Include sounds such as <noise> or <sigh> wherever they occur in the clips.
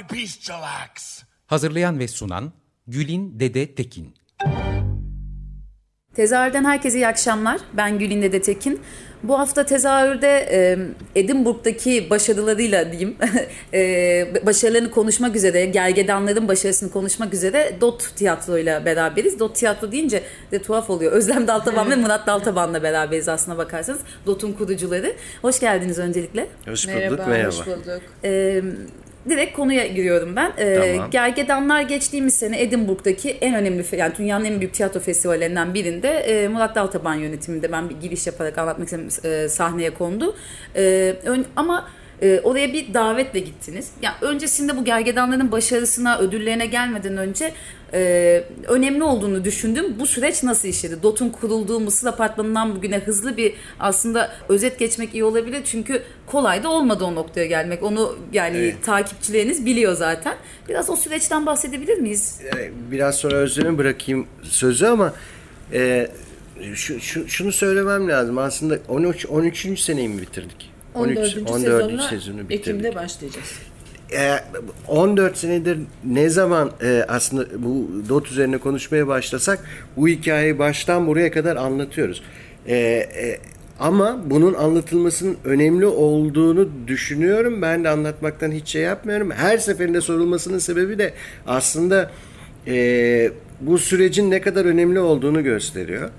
Bestial acts. Hazırlayan ve sunan Gülin Dede Tekin. Tezahürden herkese iyi akşamlar. Ben Gülin Dede Tekin. Bu hafta tezahürde e, Edinburgh'daki başarılarıyla diyeyim, <laughs> e, başarılarını konuşmak üzere, gergedanların başarısını konuşmak üzere Dot Tiyatro'yla beraberiz. Dot Tiyatro deyince de tuhaf oluyor. Özlem Daltaban ve Murat Daltaban'la beraberiz aslına bakarsanız. Dot'un kurucuları. Hoş geldiniz öncelikle. Hoş bulduk, Merhaba, merhaba. hoş bulduk. E, direkt konuya giriyorum ben. Ee, Tamam. Gergedanlar geçtiğimiz sene Edinburgh'daki en önemli, yani dünyanın en büyük tiyatro festivallerinden birinde e, Murat Daltaban yönetiminde ben bir giriş yaparak anlatmak istedim e, sahneye kondu. E, ön- ama e, oraya bir davetle gittiniz. Yani öncesinde bu gergedanların başarısına, ödüllerine gelmeden önce e, önemli olduğunu düşündüm. Bu süreç nasıl işledi? DOT'un kurulduğu Mısır Apartmanı'ndan bugüne hızlı bir aslında özet geçmek iyi olabilir. Çünkü kolay da olmadı o noktaya gelmek. Onu yani takipçileriniz biliyor zaten. Biraz o süreçten bahsedebilir miyiz? Ee, Biraz sonra Özlem'e bırakayım sözü ama e, şu, şu- şunu söylemem lazım. Aslında 13 13. seneyi mi bitirdik? 14. 14. sezonuna sezonu bitirdik. Ekim'de başlayacağız. E, 14 senedir ne zaman e, aslında bu DOT üzerine konuşmaya başlasak bu hikayeyi baştan buraya kadar anlatıyoruz. E, e, ama bunun anlatılmasının önemli olduğunu düşünüyorum. Ben de anlatmaktan hiç şey yapmıyorum. Her seferinde sorulmasının sebebi de aslında e, bu sürecin ne kadar önemli olduğunu gösteriyor.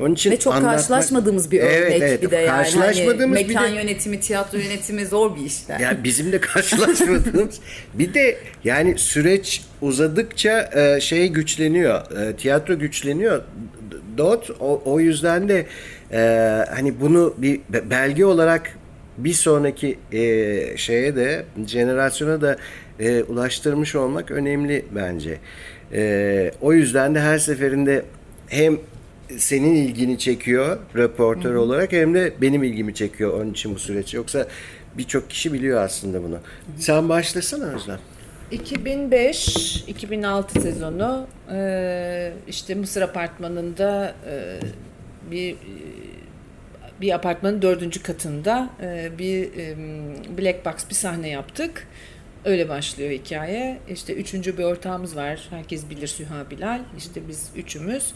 Onun için Ve çok anlatmak- karşılaşmadığımız bir örnek Evet, evet. bir de yani. Hani Karşılaşmadığımız bir mekan de- yönetimi, tiyatro yönetimi zor bir iş. Yani. bizim de karşılaşmadığımız <laughs> bir de yani süreç uzadıkça e, şey güçleniyor. e, tiyatro güçleniyor. Dot o, o yüzden de e, hani bunu bir be- belge olarak bir sonraki e, şeye de jenerasyona da e, ulaştırmış olmak önemli bence. E, o yüzden de her seferinde hem senin ilgini çekiyor röportör olarak hem de benim ilgimi çekiyor onun için bu süreç. Yoksa birçok kişi biliyor aslında bunu. Sen başlasana Özlem. 2005-2006 sezonu e, işte Mısır apartmanında e, bir bir apartmanın dördüncü katında e, bir black box bir sahne yaptık. Öyle başlıyor hikaye. İşte üçüncü bir ortağımız var. Herkes bilir Süha Bilal. İşte biz üçümüz.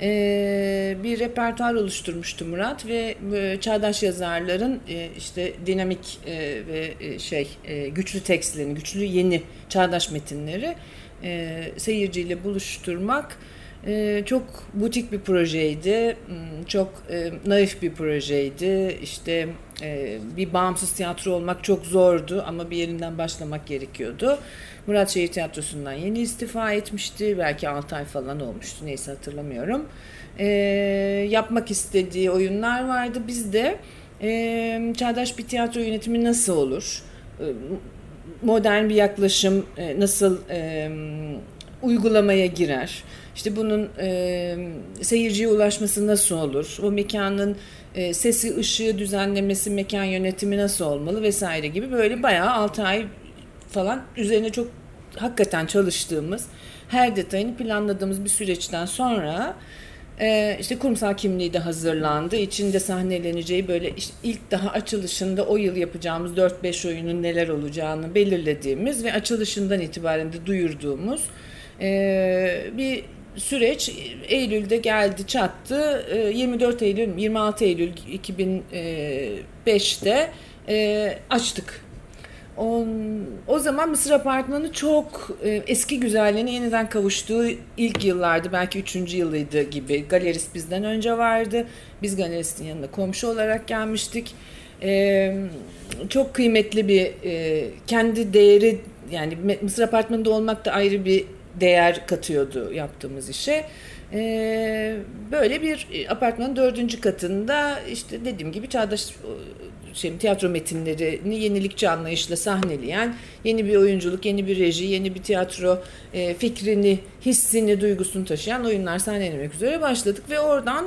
E, bir repertuar oluşturmuştu Murat ve e, çağdaş yazarların e, işte dinamik e, ve e, şey e, güçlü tekstlerini, güçlü yeni çağdaş metinleri e, seyirciyle buluşturmak çok butik bir projeydi, Hmm, çok e, naif bir projeydi. İşte e, bir bağımsız tiyatro olmak çok zordu ama bir yerinden başlamak gerekiyordu. Murat Şehir Tiyatrosu'ndan yeni istifa etmişti. Belki 6 ay falan olmuştu. Neyse hatırlamıyorum. E, yapmak istediği oyunlar vardı. Biz de e, çağdaş bir tiyatro yönetimi nasıl olur? E, modern bir yaklaşım nasıl uygulamaya girer? İşte bunun e, seyirciye ulaşması nasıl olur? O mekanın e, sesi, ışığı düzenlemesi, mekan yönetimi nasıl olmalı vesaire gibi böyle bayağı 6 ay falan üzerine çok hakikaten çalıştığımız, her detayını planladığımız bir süreçten sonra e, işte kurumsal kimliği de hazırlandı. İçinde sahneleneceği böyle işte ilk daha açılışında o yıl yapacağımız 4-5 oyunun neler olacağını belirlediğimiz ve açılışından itibaren de duyurduğumuz e, bir süreç Eylül'de geldi çattı. E, 24 Eylül, 26 Eylül 2005'te e, açtık o, zaman Mısır Apartmanı çok e, eski güzelliğine yeniden kavuştuğu ilk yıllardı. Belki üçüncü yılıydı gibi. Galerist bizden önce vardı. Biz galeristin yanına komşu olarak gelmiştik. E, çok kıymetli bir e, kendi değeri yani Mısır Apartmanı'nda olmak da ayrı bir değer katıyordu yaptığımız işe. E, böyle bir apartmanın dördüncü katında işte dediğim gibi çağdaş şey, tiyatro metinlerini yenilikçi anlayışla sahneleyen yeni bir oyunculuk, yeni bir reji, yeni bir tiyatro e, fikrini, hissini, duygusunu taşıyan oyunlar sahnelemek üzere başladık ve oradan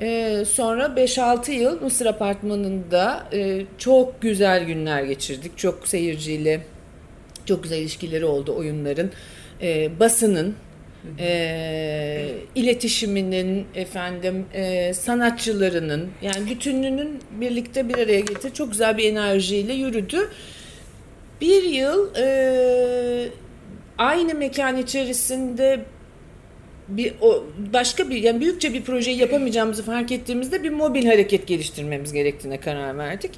e, sonra 5-6 yıl Mısır Apartmanı'nda e, çok güzel günler geçirdik. Çok seyirciyle çok güzel ilişkileri oldu oyunların. E, basının, e, iletişiminin, efendim e, sanatçılarının yani bütününün birlikte bir araya getirip çok güzel bir enerjiyle yürüdü. Bir yıl e, aynı mekan içerisinde bir o başka bir yani büyükçe bir projeyi yapamayacağımızı fark ettiğimizde bir mobil hareket geliştirmemiz gerektiğine karar verdik.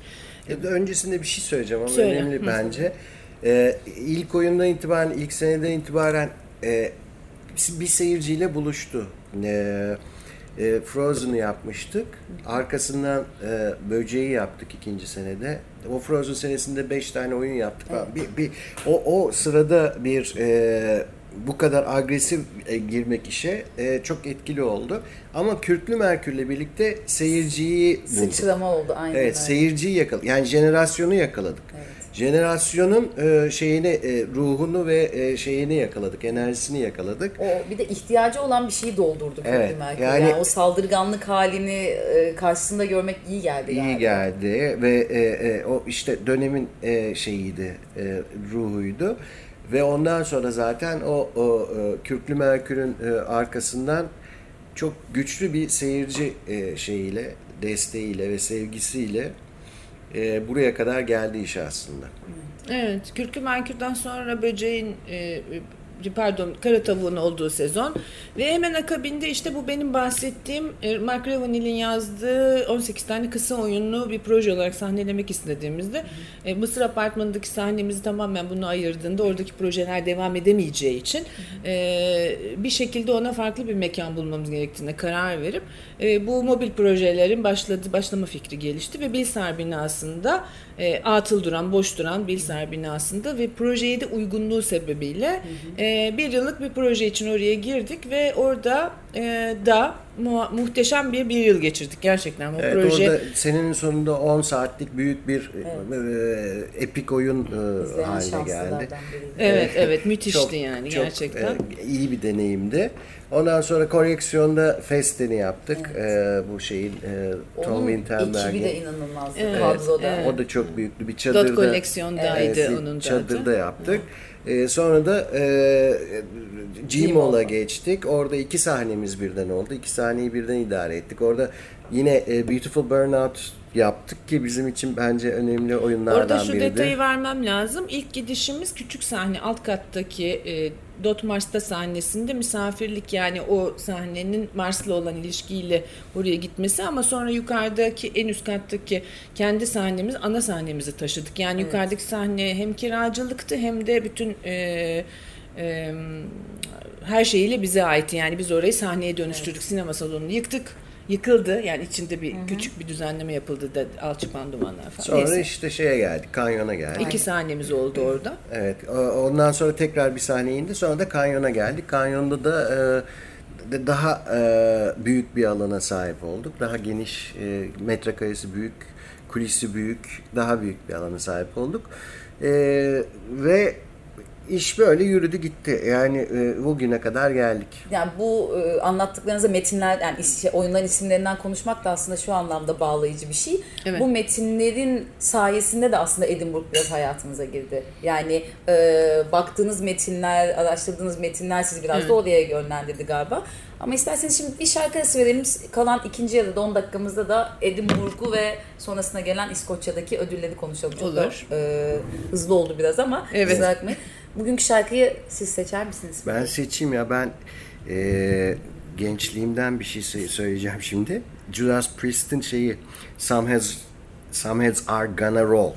Öncesinde bir şey söyleyeceğim ama Söyle. önemli bence. Ee, ilk oyundan itibaren, ilk seneden itibaren e, bir seyirciyle buluştu. Ee, e, Frozen'ı yapmıştık. Arkasından e, Böceği yaptık ikinci senede. O Frozen senesinde beş tane oyun yaptık. falan. Bir, bir, o, o sırada bir e, bu kadar agresif e, girmek işe e, çok etkili oldu. Ama Kürklü Merkür'le birlikte seyirciyi bulduk. Sıçrama oldu aynen Evet, öyle. seyirciyi yakaladık. Yani jenerasyonu yakaladık. Jenerasyonun e, şeyini, e, ruhunu ve e, şeyini yakaladık, enerjisini yakaladık. O bir de ihtiyacı olan bir şeyi doldurdu Evet, Mercury. yani- Yani, o saldırganlık halini e, karşısında görmek iyi geldi İyi galiba. geldi ve e, e, o işte dönemin e, şeyiydi, e, ruhuydu. Ve ondan sonra zaten o, o e, Kürklü Merkür'ün e, arkasından çok güçlü bir seyirci e, şeyiyle, desteğiyle ve sevgisiyle e, buraya kadar geldi iş aslında. Evet, Kürkü Merkür'den sonra böceğin e, pardon kara tavuğun olduğu sezon. Ve hemen akabinde işte bu benim bahsettiğim e, Mark Ravenhill'in yazdığı 18 tane kısa oyunlu bir proje olarak sahnelemek istediğimizde e, Mısır Apartmanı'ndaki sahnemizi tamamen bunu ayırdığında oradaki projeler devam edemeyeceği için e, bir şekilde ona farklı bir mekan bulmamız gerektiğine karar verip e, bu mobil projelerin başladı başlama fikri gelişti ve Bilsar binasında e, atıl duran, boş duran Bilsar binasında ve projeye de uygunluğu sebebiyle e, bir yıllık bir proje için oraya girdik ve orada e, da mu- muhteşem bir bir yıl geçirdik gerçekten. O Evet, proje orada senenin sonunda 10 saatlik büyük bir e, epik oyun e, haline geldi. evet evet müthişti Çok- yani çok, gerçekten. e, iyi bir deneyimdi. Ondan sonra koleksiyonda Fest'ini yaptık. E, bu şeyin e, Tom Onun Winterberg'in. ekibi de inanılmazdı Evet, kadroda. evet. O da çok büyüklü bir çadırda. Dot koleksiyondaydı Evet, onun Çadırda zaten. yaptık. E, sonra da e, Gmall'a geçtik. Orada iki sahnemiz birden oldu. İki sahneyi birden idare ettik. Orada yine e, Beautiful Burnout yaptık ki bizim için bence önemli oyunlardan Orada şu biriydi. detayı vermem lazım. İlk gidişimiz küçük sahne alt kattaki e, Dot Mars'ta sahnesinde misafirlik yani o sahnenin Mars'la olan ilişkiyle oraya gitmesi ama sonra yukarıdaki en üst kattaki kendi sahnemiz ana sahnemizi taşıdık. Yani yukarıdaki sahne hem kiracılıktı hem de bütün e, e, her şeyiyle bize ait. Yani biz orayı sahneye dönüştürdük. Sinema salonunu yıktık. Yıkıldı. Yani içinde bir küçük bir düzenleme yapıldı da alçıpan dumanlar falan. Sonra Neyse. işte şeye geldik, kanyona geldik. İki sahnemiz oldu orada. Evet, ondan sonra tekrar bir sahne indi. Sonra da kanyona geldik. Kanyonda da e, daha e, büyük bir alana sahip olduk. Daha geniş, e, metrekaresi büyük, kulisi büyük, daha büyük bir alana sahip olduk. E, ve iş böyle yürüdü gitti. Yani e, bugüne kadar geldik. Yani bu e, anlattıklarınızda metinler yani is- şey, oyunların isimlerinden konuşmak da aslında şu anlamda bağlayıcı bir şey. Evet. Bu metinlerin sayesinde de aslında Edinburgh biraz hayatınıza girdi. Yani e, baktığınız metinler, araştırdığınız metinler sizi biraz da oraya yönlendirdi galiba. Ama isterseniz şimdi bir şarkı arası verelim. Kalan ikinci ya da 10 dakikamızda da Edinburgh'u ve sonrasına gelen İskoçya'daki ödülleri konuşalım. Çok da, Olur. e, hızlı oldu biraz ama Evet. Bugünkü şarkıyı siz seçer misiniz? Ben seçeyim ya ben e, gençliğimden bir şey sö- söyleyeceğim şimdi. Judas Priest'in şeyi Some Heads, Some Heads Are Gonna Roll.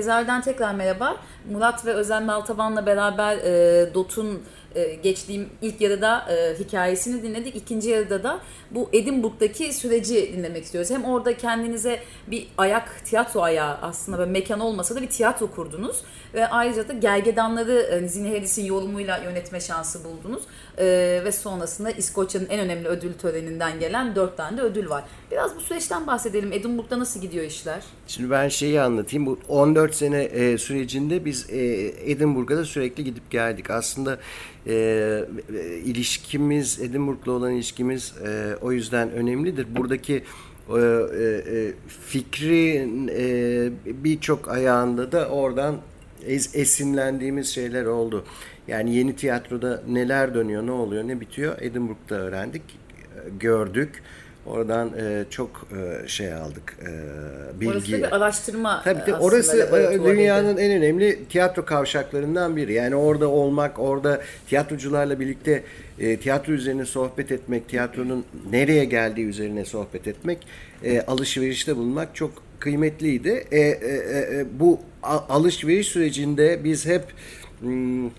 Tezahürden tekrar merhaba. Murat ve Özen Baltaban'la beraber e, DOT'un e, geçtiğim ilk yarıda e, hikayesini dinledik. İkinci yarıda da bu Edinburgh'daki süreci dinlemek istiyoruz. Hem orada kendinize bir ayak, tiyatro ayağı aslında böyle mekan olmasa da bir tiyatro kurdunuz. Ve ayrıca da Gergedanları e, Zine Harris'in yorumuyla yönetme şansı buldunuz. E, ve sonrasında İskoçya'nın en önemli ödül töreninden gelen dört tane de ödül var. Biraz bu süreçten bahsedelim. Edinburgh'da nasıl gidiyor işler? Şimdi ben şeyi anlatayım. Bu 14 sene e, sürecinde biz e, Edinburgh'a da sürekli gidip geldik. Aslında e, e, ilişkimiz, Edinburgh'la olan ilişkimiz e, o yüzden önemlidir. Buradaki e, e, fikrin e, birçok ayağında da oradan es, esinlendiğimiz şeyler oldu. Yani yeni tiyatroda neler dönüyor, ne oluyor, ne bitiyor Edinburgh'da öğrendik, gördük. Oradan e, çok e, şey aldık, e, bilgi. Orası da bir araştırma Tabii de aslında orası e, dünyanın en önemli tiyatro kavşaklarından biri. Yani orada olmak, orada tiyatrocularla birlikte e, tiyatro üzerine sohbet etmek, tiyatronun nereye geldiği üzerine sohbet etmek, e, alışverişte bulunmak çok kıymetliydi. E, e, e, bu a- alışveriş sürecinde biz hep hmm,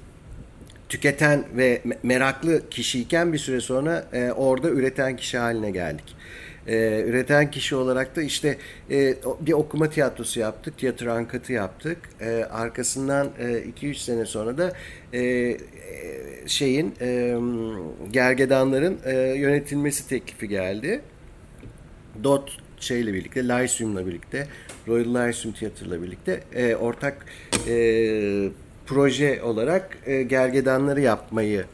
tüketen ve me- meraklı kişiyken bir süre sonra e, orada üreten kişi haline geldik. E, üreten kişi olarak da işte e, bir okuma tiyatrosu yaptık, tiyatro ankatı yaptık. E, arkasından 2-3 sene sonra da e, e, şeyin e, gergedanların e, yönetilmesi teklifi geldi. Dot şeyle birlikte, Lyceum'la birlikte, Royal Lyceum Theatre'la birlikte e, ortak e, proje olarak e, gergedanları yapmayı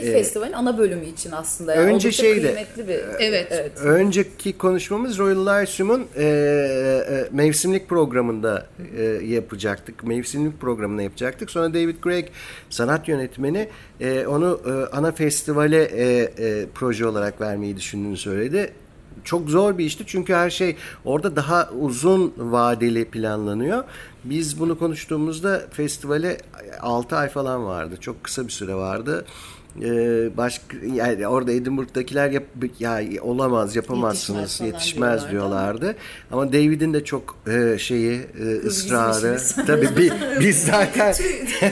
Ki festivalin ana bölümü için aslında. Yani Önce şeydi, kıymetli bir. Evet. Önceki konuşmamız Royal Lyceum'un e, e, mevsimlik programında e, yapacaktık. Mevsimlik programını yapacaktık. Sonra David Craig sanat yönetmeni e, onu e, ana festivale e, e, proje olarak vermeyi düşündüğünü söyledi. Çok zor bir işti çünkü her şey orada daha uzun vadeli planlanıyor. Biz bunu konuştuğumuzda festivale 6 ay falan vardı. Çok kısa bir süre vardı. Ee, başka yani orada Edinburgh'dakiler yap, ya olamaz yapamazsınız Yetişmez yetişmez diyorlardı diyorlardı. Ama David'in de çok e, şeyi e, ısrarı. Tabii bi- biz zaten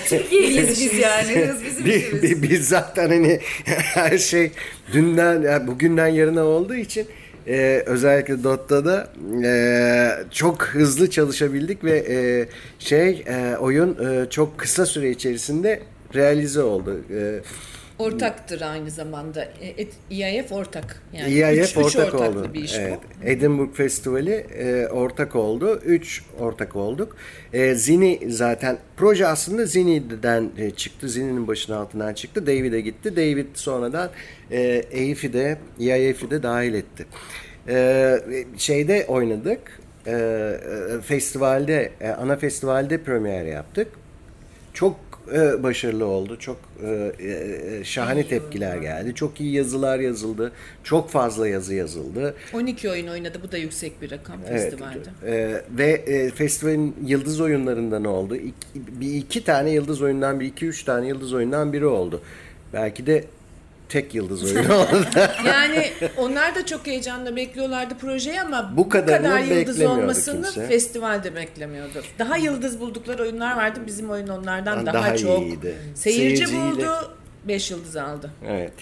Türkiye'liyiz biz yani. Hız bizim <laughs> bi- işimiz. bi- biz zaten hani <laughs> her şey dünden yani bugünden yarına olduğu için e, özellikle Dot'ta da e, çok hızlı çalışabildik ve e, şey e, oyun e, çok kısa süre içerisinde realize oldu. E, Ortaktır aynı zamanda. E, EIF ortak. Yani EIF üç, üç ortak ortaklı oldu. bir iş evet. bu. Edinburgh Festivali e, ortak oldu. Üç ortak olduk. E, Zini zaten proje aslında Zini'den e, çıktı. Zini'nin başının altından çıktı. David'e gitti. David sonradan e, EIF'i de EIF'i de dahil etti. E, şeyde oynadık. E, e, festivalde, e, ana festivalde premier yaptık. Çok e, başarılı oldu. Çok e, e, şahane tepkiler geldi. Çok iyi yazılar yazıldı. Çok fazla yazı yazıldı. 12 oyun oynadı. Bu da yüksek bir rakam Evet. festivalde. E, ve e, festivalin yıldız oyunlarından oldu. İki, bir iki tane yıldız oyundan bir, iki üç tane yıldız oyundan biri oldu. Belki de tek yıldız oyunu. <laughs> Yani onlar da çok heyecanla bekliyorlardı projeyi ama Bu bu kadar yıldız olmasını kimse. festivalde beklemiyordu. Daha yıldız buldukları oyunlar vardı. Bizim oyun onlardan Daha daha, çok. iyiydi. Seyirci Seyirciyle- buldu. 5 yıldız aldı. evet.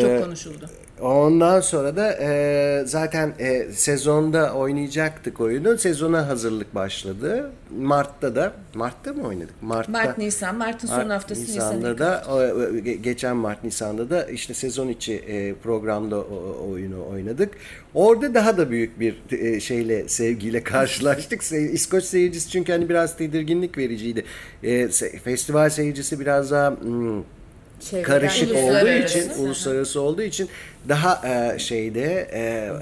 Çok E, konuşuldu. Ondan sonra da e, zaten e, sezonda oynayacaktık oyunu. Sezona hazırlık başladı. Mart'ta da. Mart'ta mı oynadık? Mart'ta. Mart, Nisan. Mart'ın son Mart, haftası Nisan'da da o, ge- geçen Mart Nisan'da da işte sezon içi e, programda o, oyunu oynadık. Orada daha da büyük bir e, şeyle sevgiyle <laughs> karşılaştık. İskoç seyircisi çünkü hani biraz tedirginlik vericiydi. E, festival seyircisi biraz daha hmm, Çevreden- karışık olduğu için, uluslararası olduğu için daha e, şeyde e,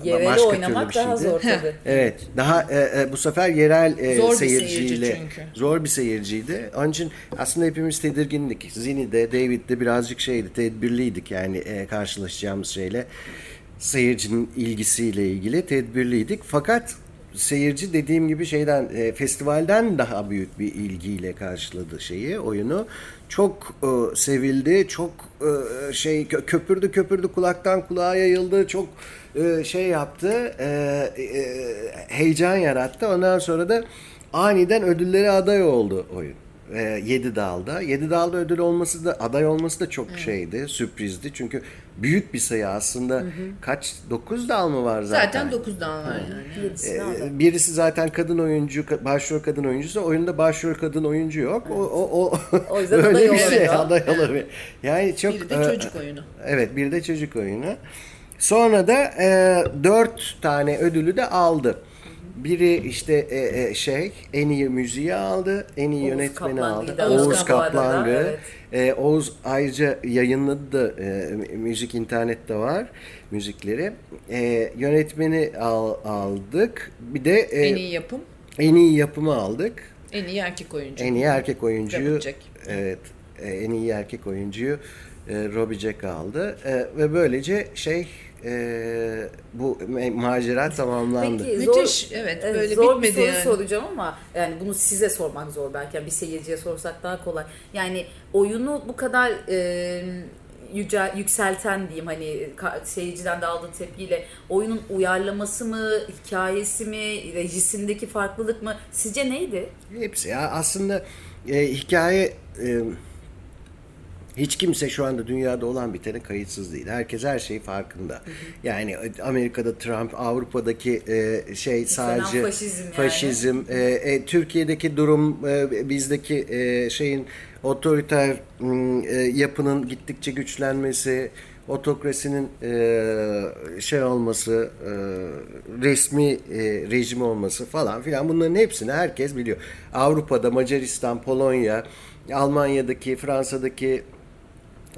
Yereli başka oynamak türlü bir daha şeydi. zor tabii. Evet. Daha e, e, bu sefer yerel e, Zor bir seyirciyle seyirci çünkü. zor bir seyirciydi. Onun için aslında hepimiz tedirgindik. Zini'de, David'de birazcık şeydi, tedbirliydik yani e, karşılaşacağımız şeyle. Seyircinin ilgisiyle ilgili tedbirliydik. Fakat seyirci dediğim gibi şeyden e, festivalden daha büyük bir ilgiyle karşıladı şeyi, oyunu. Çok e, sevildi, çok e, şey kö- köpürdü köpürdü kulaktan kulağa yayıldı. Çok e, şey yaptı, e, e, heyecan yarattı. Ondan sonra da aniden ödüllere aday oldu oyun. E, 7 dalda. 7 dalda ödül olması da aday olması da çok şeydi, sürprizdi. Çünkü büyük bir sayı aslında. Kaç 9 dal mı var zaten? Zaten 9 dal var yani. Ee, Birisi zaten kadın oyuncu, başrol kadın oyuncusu. Oyunda başrol kadın oyuncu yok. O o o, O yüzden <laughs> öyle aday bir şey aday olamıyor. Yani çok Biri de e, çocuk oyunu. Evet, bir de çocuk oyunu. Sonra da e, dört tane ödülü de aldı. Biri işte e, e, şey en iyi müziği aldı, en iyi Oğuz yönetmeni Kaplangı aldı. Oğuz Oğuz Kaplangı, evet. E, Oğuz ayrıca yayınladı da e, müzik internette var müzikleri. E, yönetmeni al, aldık. Bir de e, En iyi yapım, en iyi yapımı aldık. en iyi erkek oyuncu. En iyi erkek oyuncuyu evet e, en iyi erkek oyuncuyu e, Robbie Jack aldı E, ve böylece şey e, bu macera tamamlandı. Peki, Müthiş, evet, böyle zor bitmedi bir soru yani. soracağım ama yani bunu size sormak zor belki Yani bir seyirciye sorsak daha kolay. Yani oyunu bu kadar e, yüce, yükselten diyeyim hani seyirciden de aldığı tepkiyle oyunun uyarlaması mı, hikayesi mi, rejisindeki farklılık mı sizce neydi? Hepsi ya aslında e, hikaye e, hiç kimse şu anda dünyada olan bitene kayıtsız değil. Herkes her şey farkında. Yani e, Amerika'da Trump, Avrupa'daki e, şey sadece faşizm yani. faşizm, e, e, Türkiye'deki durum e, bizdeki e, şeyin otoriter e, yapının gittikçe güçlenmesi, otokrasinin e, şey olması, e, resmi e, rejim olması falan filan bunların hepsini herkes biliyor. Avrupa'da Macaristan, Polonya, Almanya'daki, Fransa'daki,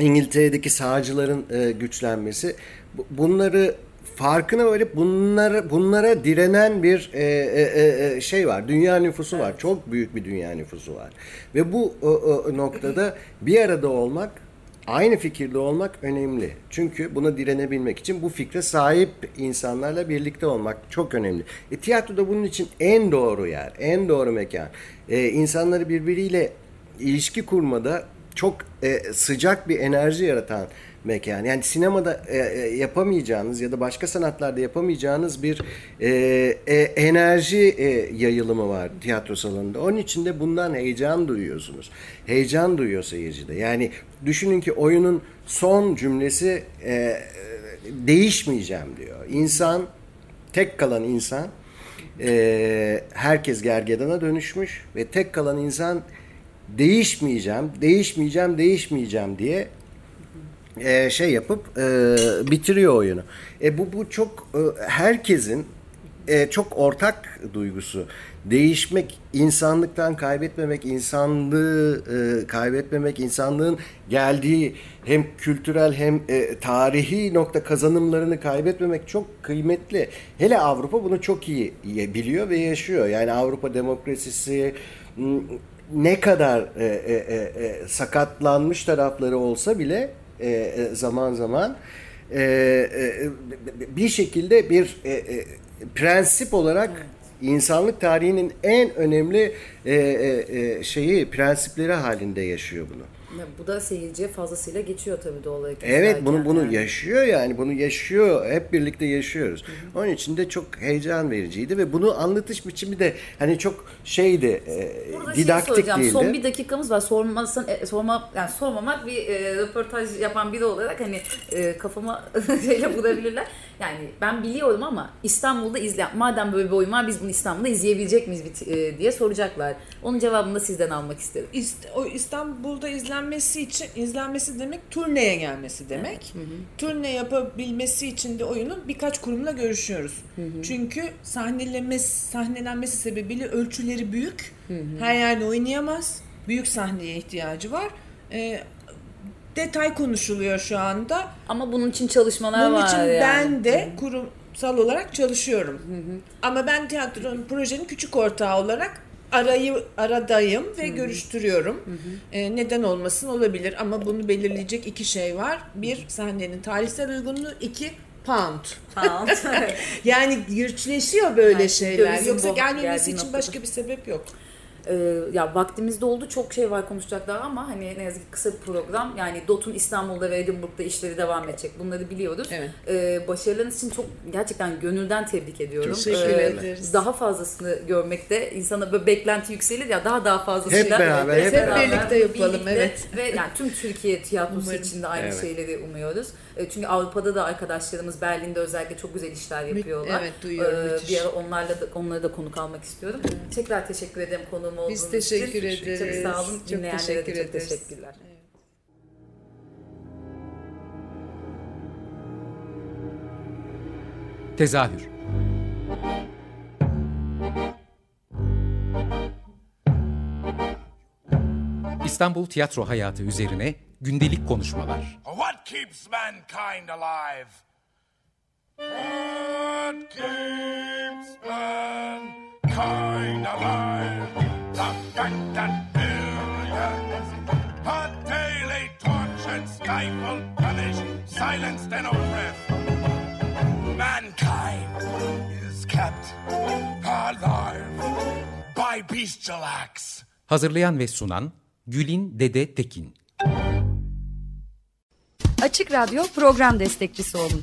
İngiltere'deki sağcıların e, güçlenmesi bu- bunları farkına varıp bunlara bunlara direnen bir e, e, e, e, şey var. Dünya nüfusu var. Çok büyük bir dünya nüfusu var. Ve bu o, o noktada bir arada olmak, aynı fikirde olmak önemli. Çünkü buna direnebilmek için bu fikre sahip insanlarla birlikte olmak çok önemli. E, tiyatro da bunun için en doğru yer, en doğru mekan. E, insanları birbiriyle ilişki kurmada çok e, sıcak bir enerji yaratan mekan. Yani sinemada e, e, yapamayacağınız ya da başka sanatlarda yapamayacağınız bir e, e, enerji e, yayılımı var tiyatro salonunda. Onun için de bundan heyecan duyuyorsunuz. Heyecan duyuyor seyircide. Yani düşünün ki oyunun son cümlesi e, değişmeyeceğim diyor. İnsan, tek kalan insan e, herkes gergedana dönüşmüş ve tek kalan insan değişmeyeceğim, değişmeyeceğim, değişmeyeceğim diye e, şey yapıp e, bitiriyor oyunu. E bu bu çok e, herkesin e, çok ortak duygusu. Değişmek, insanlıktan kaybetmemek, insanlığı e, kaybetmemek, insanlığın geldiği hem kültürel hem e, tarihi nokta kazanımlarını kaybetmemek çok kıymetli. Hele Avrupa bunu çok iyi biliyor ve yaşıyor. Yani Avrupa demokrasisi ne kadar e, e, e, e, sakatlanmış tarafları olsa bile e, e, zaman zaman e, e, bir şekilde bir e, e, prensip olarak insanlık tarihinin en önemli e, e, e, şeyi prensipleri halinde yaşıyor bunu. Ya bu da seyirciye fazlasıyla geçiyor tabii doğal olarak. Evet bunu bunu yani. yaşıyor yani bunu yaşıyor hep birlikte yaşıyoruz. Onun için de çok heyecan vericiydi ve bunu anlatış biçimi de hani çok şeydi e, Burada şey didaktik soracağım. değildi. Son bir dakikamız var. Sormasan, e, sorma, yani sormamak bir e, röportaj yapan biri olarak hani e, kafama <laughs> şeyle vurabilirler. Yani ben biliyorum ama İstanbul'da izleyen, madem böyle bir oyun var biz bunu İstanbul'da izleyebilecek miyiz e, diye soracaklar. Onun cevabını da sizden almak isterim. İst- o İstanbul'da izlenmesi için izlenmesi demek turneye gelmesi demek. Turne yapabilmesi için de oyunun birkaç kurumla görüşüyoruz. Çünkü sahnelenmesi, sahnelenmesi sebebiyle ölçüleri büyük. Her yerde oynayamaz. Büyük sahneye ihtiyacı var. Ee, detay konuşuluyor şu anda. Ama bunun için çalışmalar Bunun var için yani. ben de kurumsal olarak çalışıyorum. Ama ben tiyatronun projenin küçük ortağı olarak arayı aradayım ve görüştürüyorum. Ee, neden olmasın olabilir ama bunu belirleyecek iki şey var. Bir sahnenin tarihsel uygunluğu, iki pound. <laughs> Tamam. Yani güçleşiyor böyle Ay, şeyler. Yoksa bu gelmemesi için noktada. başka bir sebep yok. E, ya vaktimizde oldu çok şey var konuşacak daha ama hani ne yazık ki kısa bir program. Yani DOT'un İstanbul'da ve Edinburgh'da işleri devam edecek. Bunları biliyoruz. Evet. E, başarılarınız için çok gerçekten gönülden tebrik ediyorum. Teşekkür E, ederiz. Daha fazlasını görmekte insana böyle beklenti yükselir ya daha daha fazlasıyla. Hep beraber, hep Hep birlikte yapalım, evet. Ve yani tüm Türkiye tiyatrosu Umarım. için de aynı Evet. şeyleri umuyoruz. E, Çünkü Avrupa'da da arkadaşlarımız Berlin'de özellikle çok güzel işler yapıyorlar. evet, duyuyorum, E. Bir ara onlarla da, onları da konuk almak istiyorum. Tekrar teşekkür ederim konuğum olduğunuz Biz teşekkür için. ederiz. Çok sağ olun. Çok Dinleyenlere teşekkür de çok ederiz. teşekkürler. Tezahür İstanbul tiyatro hayatı üzerine gündelik konuşmalar. What keeps mankind alive? What keeps mankind alive? Hazırlayan ve sunan Gülin Dede Tekin. Açık Radyo program destekçisi olun.